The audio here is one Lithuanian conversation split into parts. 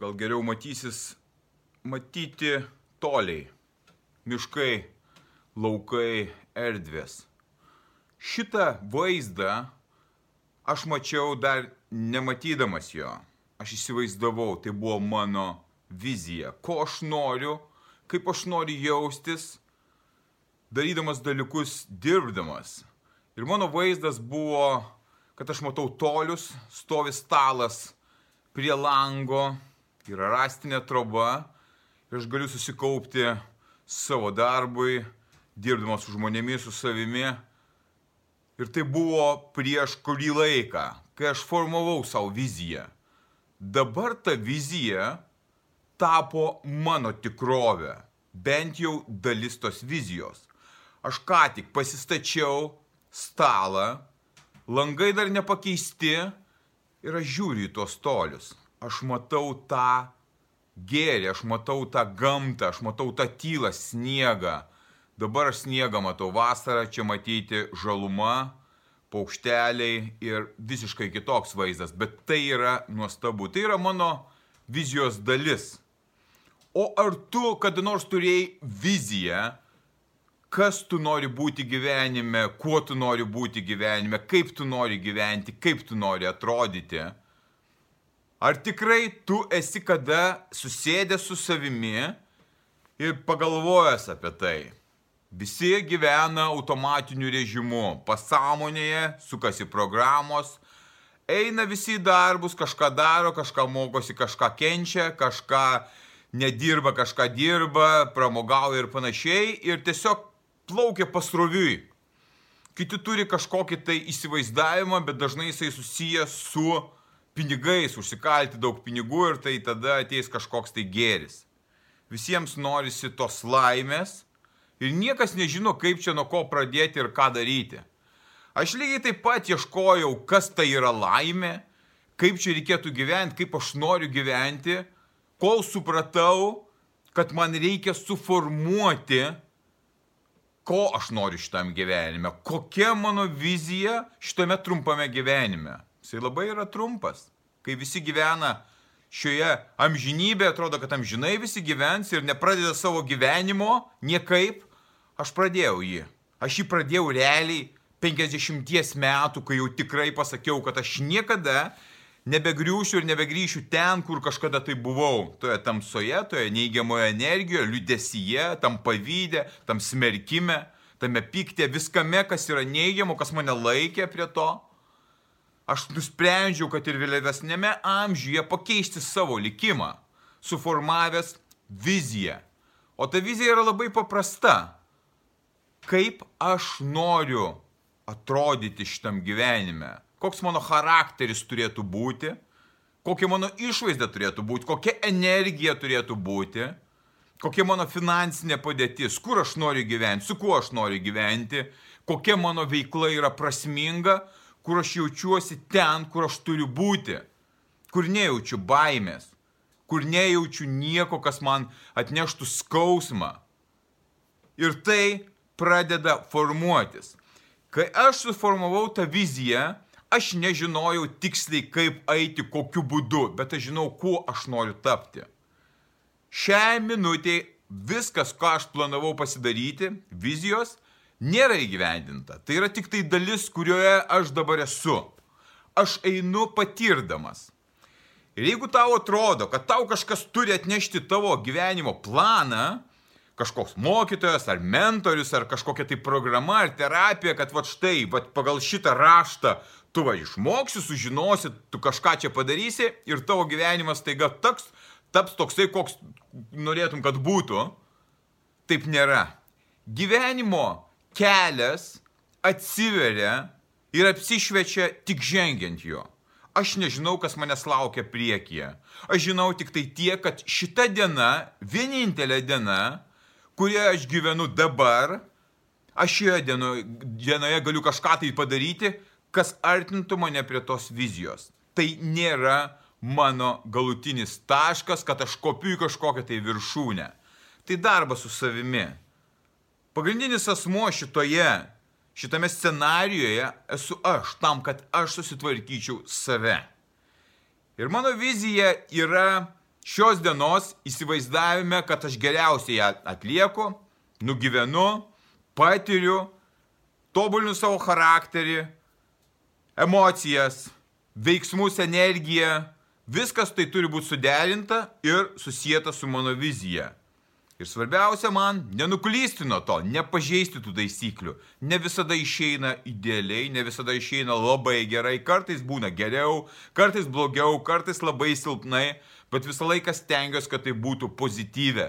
gal geriau matysis, matyti toliai, miškai, laukai, erdvės. Šitą vaizdą aš mačiau dar nematydamas jo. Aš įsivaizdavau, tai buvo mano vizija, ko aš noriu, kaip aš noriu jaustis, darydamas dalykus, dirbdamas. Ir mano vaizdas buvo kad aš matau tolius, stovi stalas prie lango, yra rastinė troba ir aš galiu susikaupti savo darbui, dirbdamas su žmonėmis, su savimi. Ir tai buvo prieš kurį laiką, kai aš formavau savo viziją. Dabar ta vizija tapo mano tikrovė, bent jau dalis tos vizijos. Aš ką tik pasistačiau stalą, langai dar nepakeisti ir aš žiūriu į tuos tolius. Aš matau tą gėrį, aš matau tą gamtą, aš matau tą tylą, sniegą. Dabar aš sniegą matau vasarą, čia matyti žaluma, paukšteliai ir visiškai kitoks vaizdas, bet tai yra nuostabu, tai yra mano vizijos dalis. O ar tu kada nors turėjai viziją, kas tu nori būti gyvenime, kuo tu nori būti gyvenime, kaip tu nori gyventi, kaip tu nori atrodyti. Ar tikrai tu esi kada susėdęs su savimi ir pagalvojęs apie tai? Visi gyvena automatiniu režimu, pasąmonėje sukasi programos, eina visi į darbus, kažką daro, kažką mokosi, kažką kenčia, kažką nedirba, kažką dirba, pramogauja ir panašiai. Ir tiesiog plaukia pasroviui. Kiti turi kažkokį tai įsivaizdavimą, bet dažnai jisai susijęs su pinigais, užsikalti daug pinigų ir tai tada ateis kažkoks tai gėris. Visiems norisi tos laimės ir niekas nežino, kaip čia nuo ko pradėti ir ką daryti. Aš lygiai taip pat ieškojau, kas tai yra laimė, kaip čia reikėtų gyventi, kaip aš noriu gyventi, kol supratau, kad man reikia suformuoti ko aš noriu šitam gyvenime, kokia mano vizija šitame trumpame gyvenime. Jisai labai yra trumpas. Kai visi gyvena šioje amžinybėje, atrodo, kad amžinai visi gyvens ir nepradeda savo gyvenimo niekaip, aš pradėjau jį. Aš jį pradėjau realiai 50 metų, kai jau tikrai pasakiau, kad aš niekada nebegriūšiu ir nebegrįšiu ten, kur kažkada tai buvau. Toje tamsoje, toje neigiamoje energijoje, liudesyje, tam pavydė, tam smerkime, tame pyktė, viskame, kas yra neigiamo, kas mane laikė prie to. Aš nusprendžiau, kad ir vėliavesnėme amžiuje pakeisti savo likimą, suformavęs viziją. O ta vizija yra labai paprasta. Kaip aš noriu atrodyti šitam gyvenime? Koks mano charakteris turėtų būti, kokia mano išvaizda turėtų būti, kokia energija turėtų būti, kokia mano finansinė padėtis, kur aš noriu gyventi, su kuo aš noriu gyventi, kokia mano veikla yra prasminga, kur aš jaučiuosi ten, kur aš turiu būti, kur nejaučiu baimės, kur nejaučiu nieko, kas man atneštų skausmą. Ir tai pradeda formuotis. Kai aš suformavau tą viziją, Aš nežinojau tiksliai, kaip eiti, kokiu būdu, bet aš žinau, kuo aš noriu tapti. Šią minutę viskas, ką aš planavau pasidaryti, vizijos, nėra įgyvendinta. Tai yra tik tai dalis, kurioje aš dabar esu. Aš einu patirdamas. Ir jeigu tau atrodo, kad tau kažkas turi atnešti tavo gyvenimo planą, kažkoks mokytojas ar mentorius ar kažkokia tai programa ar terapija, kad va štai, va pagal šitą raštą tu va išmoksi, sužinosi, tu kažką čia padarysi ir tavo gyvenimas taiga taks, taps toksai, koks norėtum, kad būtų. Taip nėra. Gyvenimo kelias atsiveria ir apsišviečia tik žengiant jo. Aš nežinau, kas manęs laukia priekyje. Aš žinau tik tai tiek, kad šita diena, vienintelė diena, kurioje aš gyvenu dabar, aš šioje dienoje, dienoje galiu kažką tai padaryti, kas artintų mane prie tos vizijos. Tai nėra mano galutinis taškas, kad aš kopiu į kažkokią tai viršūnę. Tai darbas su savimi. Pagrindinis asmo šitoje, šitame scenarijoje esu aš, tam, kad aš susitvarkyčiau save. Ir mano vizija yra šios dienos įsivaizdavime, kad aš geriausiai ją atlieku, nugyvenu, patiriu, tobulinu savo charakterį, emocijas, veiksmus, energiją, viskas tai turi būti suderinta ir susijęta su mano vizija. Ir svarbiausia man nenuklysti nuo to, nepažeisti tų taisyklių. Ne visada išeina idealiai, ne visada išeina labai gerai, kartais būna geriau, kartais blogiau, kartais labai silpnai, bet visą laiką stengiuosi, kad tai būtų pozityvė,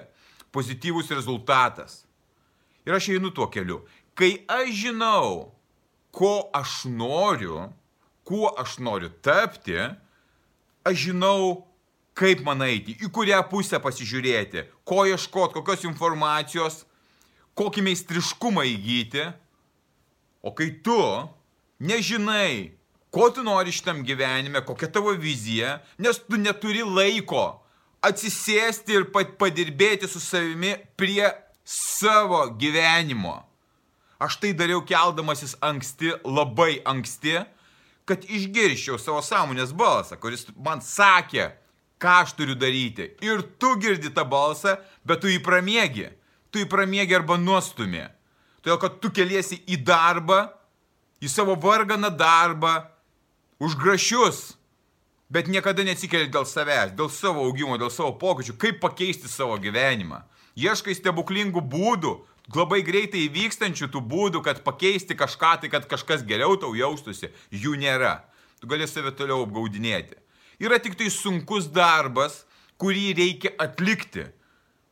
pozityvus rezultatas. Ir aš einu tuo keliu. Kai aš žinau, ko aš noriu, kuo aš noriu tapti, aš žinau, kaip man eiti, į kurią pusę pasižiūrėti, ko ieškoti, kokios informacijos, kokį meistriškumą įgyti. O kai tu nežinai, ko tu nori šitam gyvenime, kokia tavo vizija, nes tu neturi laiko atsisėsti ir padirbėti su savimi prie savo gyvenimo. Aš tai dariau keldamasis anksti, labai anksti, kad išgirščiau savo sąmonės balsą, kuris man sakė, ką aš turiu daryti. Ir tu girdi tą balsą, bet tu jį pramiegi. Tu jį pramiegi arba nuostumi. Todėl, kad tu keliesi į darbą, į savo varganą darbą, už grašius, bet niekada neatsikeli dėl savęs, dėl savo augimo, dėl savo pokyčių, kaip pakeisti savo gyvenimą. Ieškai stebuklingų būdų, labai greitai įvykstančių tų būdų, kad pakeisti kažką, tai kad kažkas geriau tau jaustųsi, jų nėra. Tu gali save toliau apgaudinėti. Yra tik tai sunkus darbas, kurį reikia atlikti.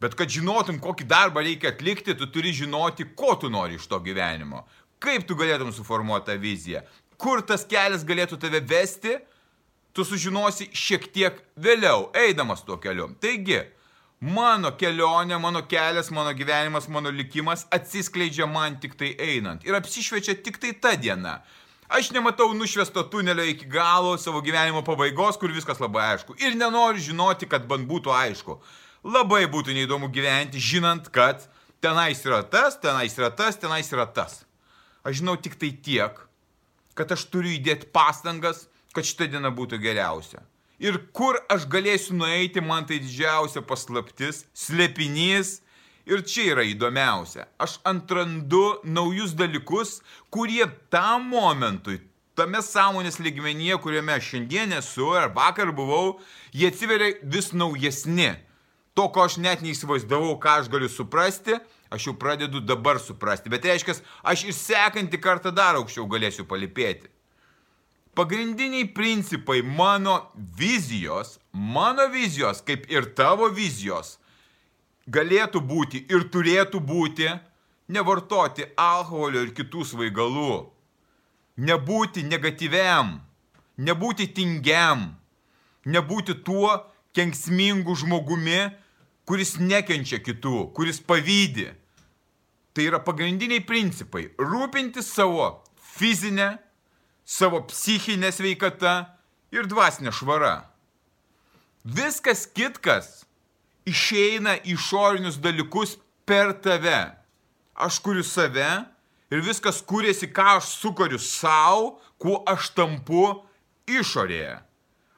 Bet kad žinotum, kokį darbą reikia atlikti, tu turi žinoti, ko tu nori iš to gyvenimo. Kaip tu galėtum suformuoti tą viziją. Kur tas kelias galėtų tave vesti, tu sužinosi šiek tiek vėliau, eidamas tuo keliu. Taigi, Mano kelionė, mano kelias, mano gyvenimas, mano likimas atsiskleidžia man tik tai einant ir apsišviečia tik tai ta diena. Aš nematau nušviesto tunelio iki galo savo gyvenimo pabaigos, kur viskas labai aišku. Ir nenoriu žinoti, kad man būtų aišku. Labai būtų neįdomu gyventi, žinant, kad tenais yra tas, tenais yra tas, tenais yra tas. Aš žinau tik tai tiek, kad aš turiu įdėti pastangas, kad šita diena būtų geriausia. Ir kur aš galėsiu nueiti, man tai didžiausia paslaptis, slėpinys. Ir čia yra įdomiausia. Aš antrandu naujus dalykus, kurie tam momentui, tame sąmonės ligmenyje, kuriame šiandien esu ar vakar buvau, jie atsiveria vis naujesni. To, ko aš net neįsivaizdavau, ką aš galiu suprasti, aš jau pradedu dabar suprasti. Bet reiškia, aš ir sekantį kartą dar aukščiau galėsiu palipėti pagrindiniai principai mano vizijos, mano vizijos, kaip ir tavo vizijos, galėtų būti ir turėtų būti nevartoti alkoholio ir kitų svaigalų, nebūti negatyviam, nebūti tingiam, nebūti tuo kenksmingu žmogumi, kuris nekenčia kitų, kuris pavydi. Tai yra pagrindiniai principai - rūpinti savo fizinę, savo psichinė sveikata ir dvasinė švara. Viskas kitkas išeina išorinius dalykus per tave. Aš kuriu save ir viskas kūrėsi, ką aš sukuriu savo, kuo aš tampu išorėje.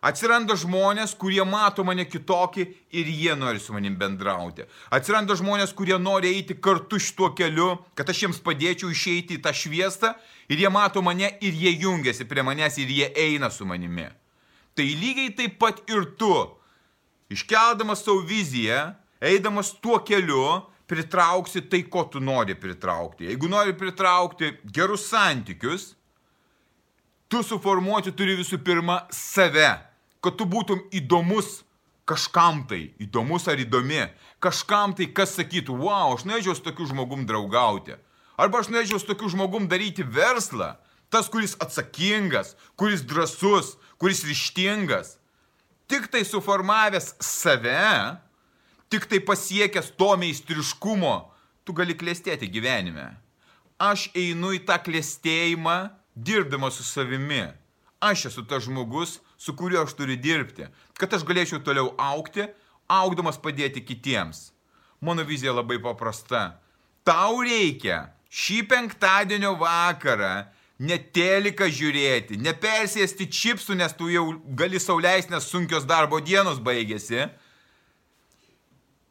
Atsiranda žmonės, kurie mato mane kitokį ir jie nori su manim bendrauti. Atsiranda žmonės, kurie nori eiti kartu šituo keliu, kad aš jiems padėčiau išeiti į tą šviesą ir jie mato mane ir jie jungiasi prie manęs ir jie eina su manimi. Tai lygiai taip pat ir tu, iškeldamas savo viziją, eidamas tuo keliu, pritrauksi tai, ko tu nori pritraukti. Jeigu nori pritraukti gerus santykius, tu suformuoti turi visų pirma save kad tu būtum įdomus kažkam tai, įdomus ar įdomi, kažkam tai, kas sakytų, wow, aš norėčiau su tokiu žmogum draugauti. Arba aš norėčiau su tokiu žmogum daryti verslą. Tas, kuris atsakingas, kuris drasus, kuris ryštingas, tik tai suformavęs save, tik tai pasiekęs to meistriškumo, tu gali klėstėti gyvenime. Aš einu į tą klėstėjimą, dirbdamas su savimi. Aš esu tas žmogus, su kuriuo aš turiu dirbti, kad aš galėčiau toliau aukti, augdamas padėti kitiems. Mano vizija labai paprasta. Tau reikia šį penktadienio vakarą ne teliką žiūrėti, nepersėsti čipsų, nes tu jau gali sauliais, nes sunkios darbo dienos baigėsi.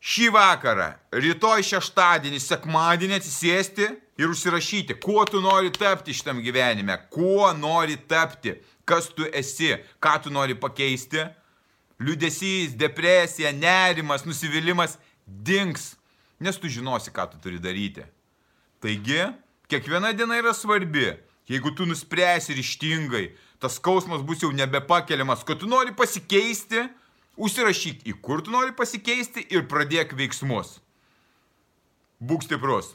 Šį vakarą, rytoj šeštadienį, sekmadienį atsisėsti ir užsirašyti, kuo tu nori tapti šitam gyvenime, kuo nori tapti, kas tu esi, ką tu nori pakeisti. Liudesys, depresija, nerimas, nusivylimas dings, nes tu žinosi, ką tu turi daryti. Taigi, kiekviena diena yra svarbi. Jeigu tu nuspręsi ryštingai, tas skausmas bus jau nebepakeliamas, kad tu nori pasikeisti, užsirašyk į kur tu nori pasikeisti ir pradėk veiksmus. Būk stiprus.